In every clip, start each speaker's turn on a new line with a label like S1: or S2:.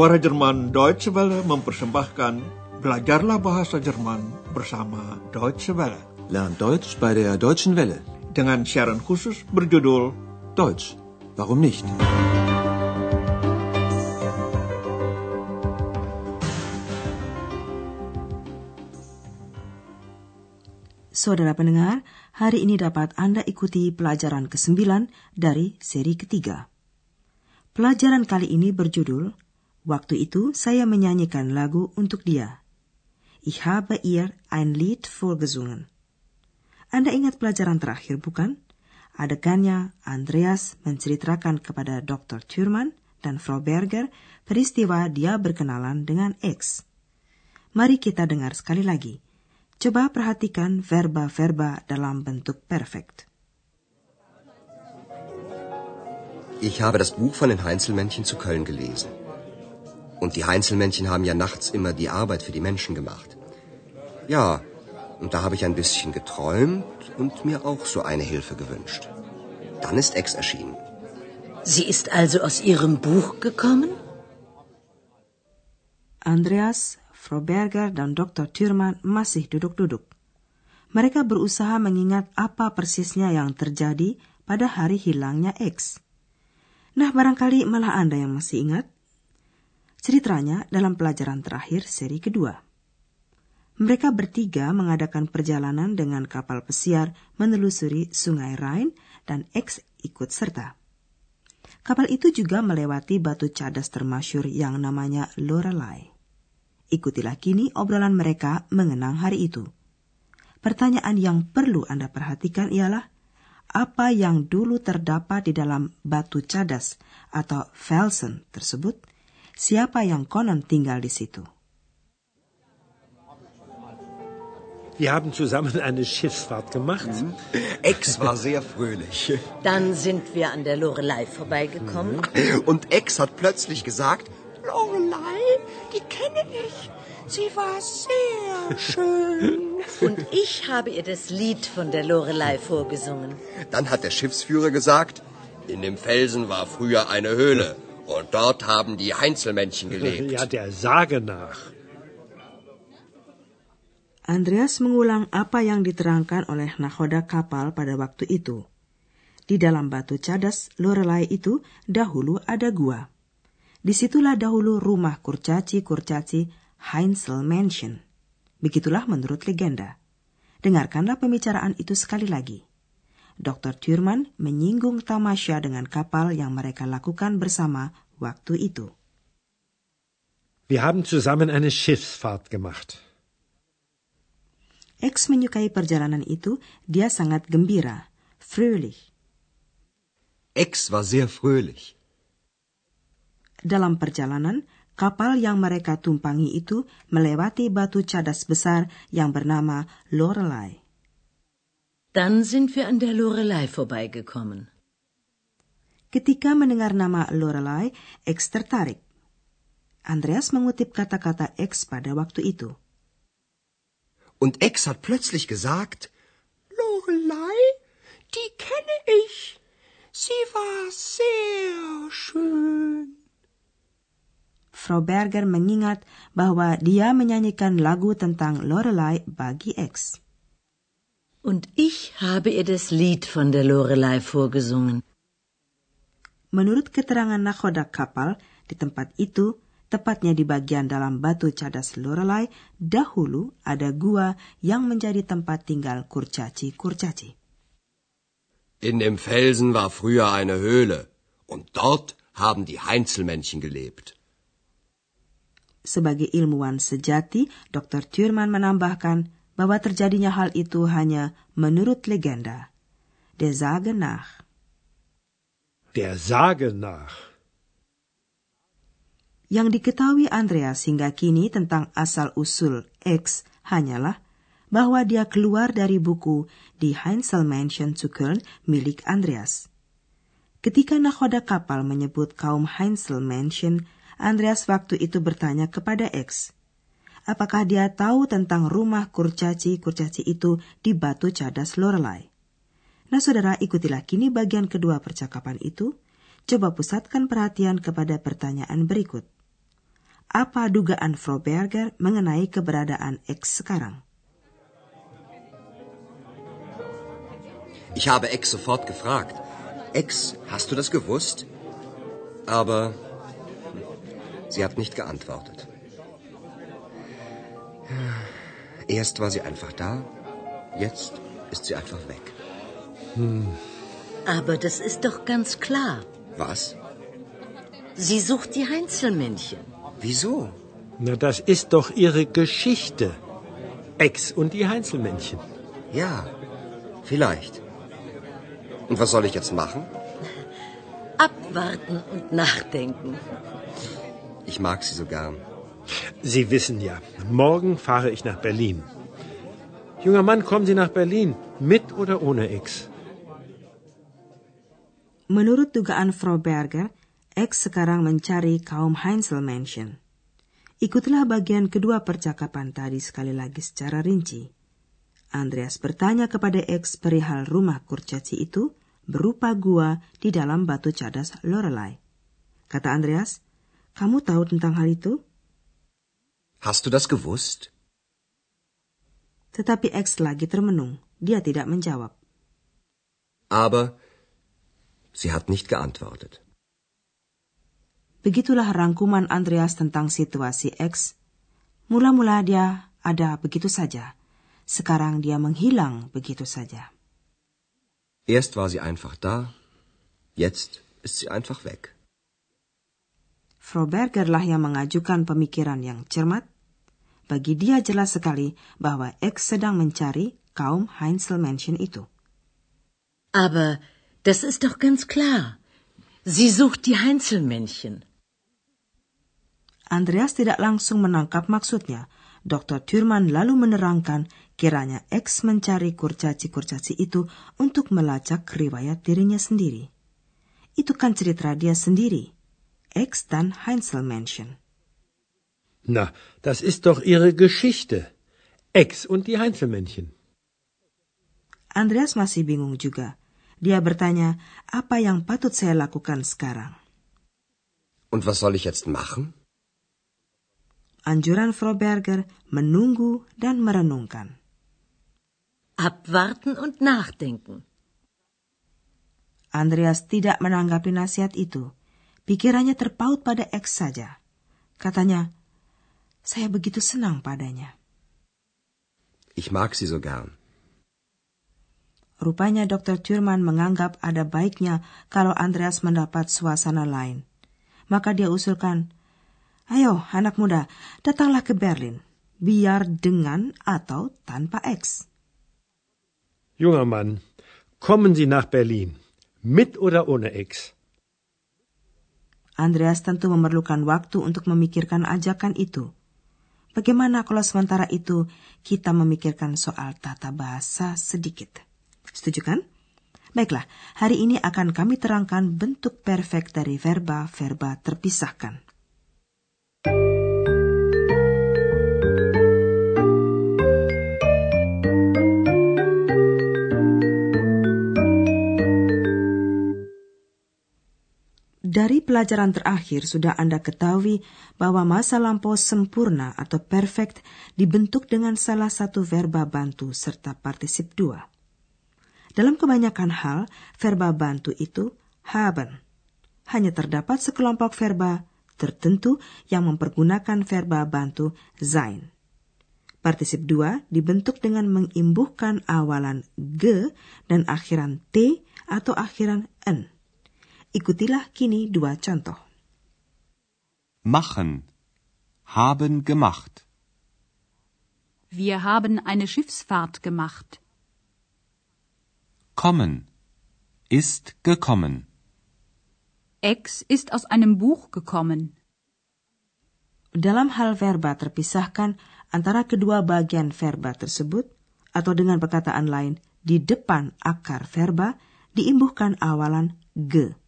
S1: Suara Jerman Deutsche Welle mempersembahkan Belajarlah Bahasa Jerman bersama Deutsche Welle.
S2: Lernt Deutsch bei der Deutschen Welle.
S1: Dengan siaran khusus berjudul
S2: Deutsch, warum nicht?
S3: Saudara pendengar, hari ini dapat Anda ikuti pelajaran ke-9 dari seri ketiga. Pelajaran kali ini berjudul Waktu itu saya menyanyikan lagu untuk dia. Ich habe ihr ein Lied vorgesungen. Anda ingat pelajaran terakhir, bukan? Adegannya Andreas menceritakan kepada Dr. Thurman dan Frau Berger peristiwa dia berkenalan dengan X. Mari kita dengar sekali lagi. Coba perhatikan verba-verba dalam bentuk perfect.
S4: Ich habe das Buch von den Heinzelmännchen zu Köln gelesen. Und die Heinzelmännchen haben ja nachts immer die Arbeit für die Menschen gemacht. Ja, und da habe ich ein bisschen geträumt und mir auch so eine Hilfe gewünscht. Dann ist Ex erschienen.
S5: Sie ist also aus Ihrem Buch gekommen?
S3: Andreas, Frau Berger, dan Dr. Thurman masih duduk-duduk. Mereka berusaha mengingat apa persisnya yang terjadi pada hari hilangnya X. Nah, barangkali malah Anda yang masih ingat. Ceritanya dalam pelajaran terakhir seri kedua. Mereka bertiga mengadakan perjalanan dengan kapal pesiar menelusuri sungai Rhine dan X ikut serta. Kapal itu juga melewati batu cadas termasyur yang namanya Lorelei. Ikutilah kini obrolan mereka mengenang hari itu. Pertanyaan yang perlu Anda perhatikan ialah, apa yang dulu terdapat di dalam batu cadas atau Felsen tersebut siapa yang konon tinggal di situ.
S6: Wir haben zusammen eine Schiffsfahrt gemacht.
S4: Mhm. Ex war sehr fröhlich.
S5: Dann sind wir an der Lorelei vorbeigekommen.
S4: Und Ex hat plötzlich gesagt,
S7: Lorelei, die kenne ich. Sie war sehr schön.
S5: Und ich habe ihr das Lied von der Lorelei vorgesungen.
S4: dann hat der Schiffsführer gesagt, in dem Felsen war früher eine Höhle. Und dort haben die Heinzelmännchen gelebt.
S6: Ja, der Sage nach.
S3: Andreas mengulang apa yang diterangkan oleh nakoda kapal pada waktu itu. Di dalam batu cadas Lorelai itu dahulu ada gua. Di situlah dahulu rumah kurcaci-kurcaci Heinzel Mansion. Begitulah menurut legenda. Dengarkanlah pembicaraan itu sekali lagi. Dr. Thurman menyinggung tamasya dengan kapal yang mereka lakukan bersama waktu itu.
S6: Wir haben zusammen eine Schiffsfahrt gemacht.
S3: X menyukai perjalanan itu, dia sangat gembira, fröhlich.
S4: Ex war sehr fröhlich.
S3: Dalam perjalanan, kapal yang mereka tumpangi itu melewati batu cadas besar yang bernama Lorelei.
S5: Dann sind wir an der Lorelei vorbeigekommen.
S3: Ketika mendengar nama Lorelei, X tertarik. Andreas mengutip kata-kata X pada waktu itu.
S4: Und Ex hat plötzlich gesagt,
S7: Lorelei, die kenne ich. Sie war sehr schön.
S3: Frau Berger mengingat bahwa dia menyanyikan lagu tentang Lorelei bagi X.
S5: Und ich habe ihr das Lied von der Lorelei vorgesungen.
S3: Menurut keterangan nakoda kapal, di tempat itu, tepatnya di bagian dalam batu cadas Lorelei, dahulu ada gua yang menjadi tempat tinggal kurcaci-kurcaci.
S4: in dem Felsen war früher eine Höhle. Und dort haben die Heinzelmännchen gelebt.
S3: Sebagai ilmuwan sejati, Dr. Thurman menambahkan bahwa terjadinya hal itu hanya menurut legenda. Der Sage nach.
S6: Der Sage nach.
S3: Yang diketahui Andreas hingga kini tentang asal-usul X hanyalah bahwa dia keluar dari buku di Heinzel Mansion zu Köln milik Andreas. Ketika nakoda kapal menyebut kaum Heinzel Mansion, Andreas waktu itu bertanya kepada X, apakah dia tahu tentang rumah kurcaci-kurcaci itu di batu cadas Lorelei. Nah saudara, ikutilah kini bagian kedua percakapan itu. Coba pusatkan perhatian kepada pertanyaan berikut. apa dugaan Frau Berger mengenai keberadaan X sekarang.
S4: Ich habe Ex sofort gefragt. Ex, hast du das gewusst? Aber sie hat nicht geantwortet. Erst war sie einfach da, jetzt ist sie einfach weg.
S5: Hm. Aber das ist doch ganz klar.
S4: Was?
S5: Sie sucht die Heinzelmännchen.
S4: Wieso?
S6: Na, das ist doch ihre Geschichte. Ex und die Heinzelmännchen.
S4: Ja, vielleicht. Und was soll ich jetzt machen?
S5: Abwarten und nachdenken.
S4: Ich mag Sie so gern.
S6: Sie wissen ja, morgen fahre ich nach Berlin. Junger Mann, kommen Sie nach Berlin, mit oder ohne X?
S3: Menurut dugaan Frau Berger, X sekarang mencari kaum Heinzel Mansion. Ikutilah bagian kedua percakapan tadi sekali lagi secara rinci. Andreas bertanya kepada X perihal rumah kurcaci itu, berupa gua di dalam batu cadas Lorelai. Kata Andreas, kamu tahu tentang hal itu?
S4: Hast du das gewusst?
S3: Tetapi X lagi termenung. Dia tidak menjawab.
S4: Aber sie hat nicht geantwortet.
S3: Begitulah rangkuman Andreas tentang situasi X. Mula-mula dia ada begitu saja. Sekarang dia menghilang begitu saja.
S4: Erst war sie einfach da, jetzt ist sie einfach weg.
S3: Frau Berger lah yang mengajukan pemikiran yang cermat. Bagi dia jelas sekali bahwa X sedang mencari kaum Heinzel Mansion itu.
S5: Aber das ist doch ganz klar. Sie sucht die Heinzelmännchen.
S3: Andreas tidak langsung menangkap maksudnya. Dr. Thurman lalu menerangkan Kiranya X mencari kurcaci-kurcaci itu untuk melacak riwayat dirinya sendiri. Itu kan cerita dia sendiri. X dan Heinzel Mansion.
S6: Na, das ist doch ihre Geschichte. X und die Heinzelmännchen.
S3: Andreas masih bingung juga. Dia bertanya, apa yang patut saya lakukan sekarang?
S4: Und was soll ich jetzt machen?
S3: Anjuran Frau Berger menunggu dan merenungkan.
S5: Abwarten und nachdenken.
S3: Andreas tidak menanggapi nasihat itu. Pikirannya terpaut pada X saja. Katanya, saya begitu senang padanya.
S4: Ich mag sie so gern.
S3: Rupanya Dr. Thurman menganggap ada baiknya kalau Andreas mendapat suasana lain. Maka dia usulkan, Ayo, anak muda, datanglah ke Berlin. Biar dengan atau tanpa X.
S6: Junger Mann, kommen Sie nach Berlin. Mit oder ohne Ex?
S3: Andreas tentu memerlukan waktu untuk memikirkan ajakan itu. Bagaimana kalau sementara itu kita memikirkan soal tata bahasa sedikit? Setuju kan? Baiklah, hari ini akan kami terangkan bentuk perfect dari verba-verba terpisahkan. Dari pelajaran terakhir sudah Anda ketahui bahwa masa lampau sempurna atau perfect dibentuk dengan salah satu verba bantu serta partisip dua. Dalam kebanyakan hal, verba bantu itu haben. Hanya terdapat sekelompok verba tertentu yang mempergunakan verba bantu sein. Partisip dua dibentuk dengan mengimbuhkan awalan ge dan akhiran t atau akhiran n. Ikutilah kini dua contoh.
S2: Machen. Haben gemacht.
S8: Wir haben eine Schiffsfahrt gemacht.
S2: Kommen. Ist gekommen.
S8: Ex ist aus einem Buch gekommen.
S3: Dalam hal verba terpisahkan antara kedua bagian verba tersebut, atau dengan perkataan lain, di depan akar verba diimbuhkan awalan ge.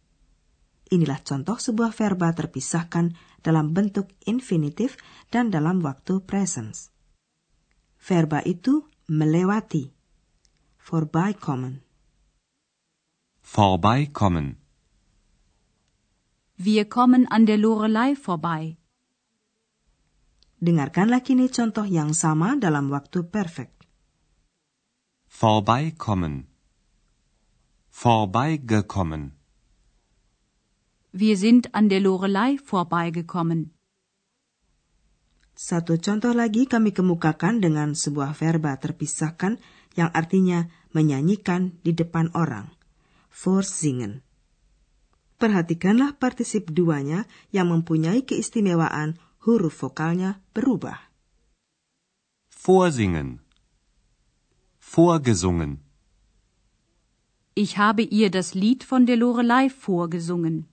S3: Inilah contoh sebuah verba terpisahkan dalam bentuk infinitif dan dalam waktu presence. Verba itu melewati. Vorbeikommen.
S2: Vorbeikommen.
S8: Wir kommen an der Lorelei vorbei.
S3: Dengarkanlah kini contoh yang sama dalam waktu perfect.
S2: Vorbeikommen. Vorbeigekommen.
S8: Wir sind an der Lorelei vorbeigekommen.
S3: Satu contoh lagi kami kemukakan dengan sebuah verba terpisahkan yang artinya menyanyikan di depan orang. Vorsingen. Perhatikanlah partisip duanya yang mempunyai keistimewaan huruf vokalnya berubah.
S2: Vorsingen. Vorgesungen.
S8: Ich habe ihr das Lied von der Lorelei vorgesungen.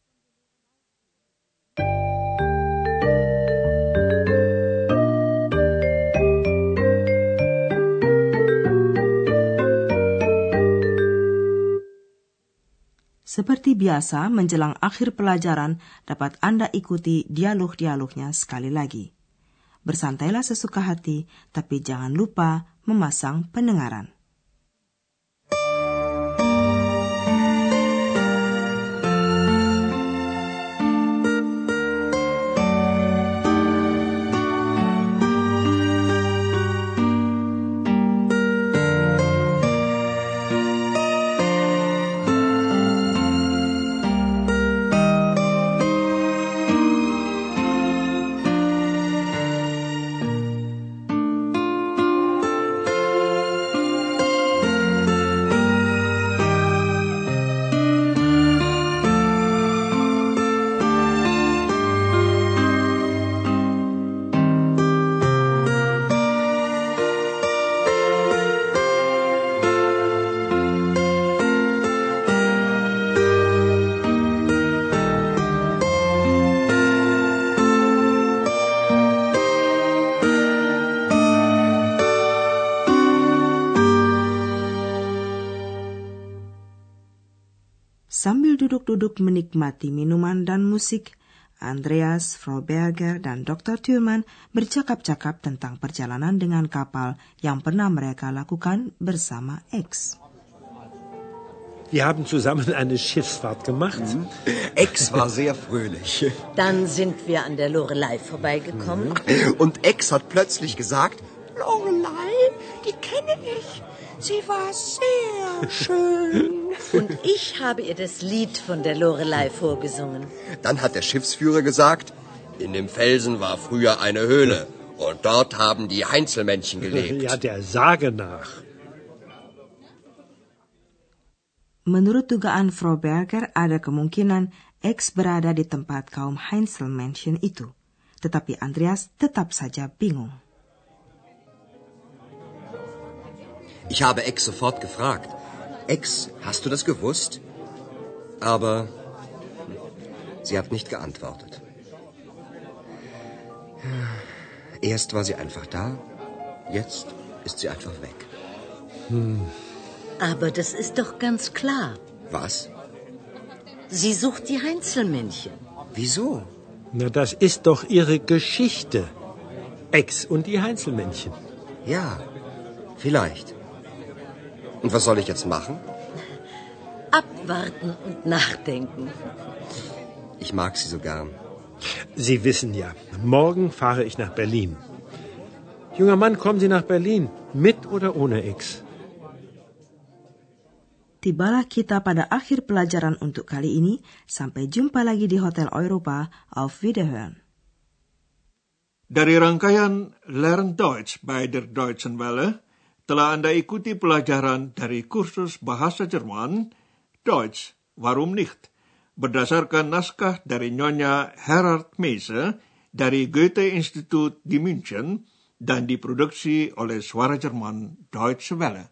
S3: Seperti biasa, menjelang akhir pelajaran dapat Anda ikuti dialog-dialognya sekali lagi. Bersantailah sesuka hati, tapi jangan lupa memasang pendengaran. Sambil duduk-duduk menikmati minuman dan musik, Andreas, Frau Berger, dan Dr. Thurman bercakap-cakap tentang perjalanan dengan kapal yang pernah mereka lakukan bersama X.
S6: Wir haben zusammen eine Schiffsfahrt gemacht.
S4: Ex war sehr fröhlich.
S5: Dann sind wir an der Lorelei vorbeigekommen.
S4: Und Ex hat plötzlich gesagt,
S7: Lorelei, die kenne ich. Sie war sehr schön.
S5: Und ich habe ihr das Lied von der Lorelei vorgesungen.
S4: dann hat der Schiffsführer gesagt, in dem Felsen war früher eine Höhle. Und dort haben die Heinzelmännchen gelebt.
S6: Ja, der Sage nach.
S3: Menurut dugaan Frau Berger, ada kemungkinan X berada di tempat kaum Heinzel Mansion itu. Tetapi Andreas tetap saja bingung.
S4: Ich habe Ex sofort gefragt. Ex, hast du das gewusst? Aber sie hat nicht geantwortet. Erst war sie einfach da, jetzt ist sie einfach weg.
S5: Aber das ist doch ganz klar.
S4: Was?
S5: Sie sucht die Heinzelmännchen.
S4: Wieso?
S6: Na, das ist doch ihre Geschichte. Ex und die Heinzelmännchen.
S4: Ja, vielleicht. Und was soll ich jetzt machen?
S5: Abwarten und nachdenken.
S4: Ich mag sie so gern.
S6: Sie wissen ja, morgen fahre ich nach Berlin. Junger Mann, kommen Sie nach Berlin, mit oder ohne Ex?
S3: Tibalah kita pada akhir pelajaran untuk kali ini. Sampai jumpa lagi di Hotel Europa. Auf Wiederhören.
S1: Dari rangkaian Learn Deutsch bei der Deutschen Welle, telah Anda ikuti pelajaran dari kursus bahasa Jerman, Deutsch, warum nicht, berdasarkan naskah dari Nyonya Herard Meise dari Goethe Institut di München dan diproduksi oleh Suara Jerman Deutsche Welle.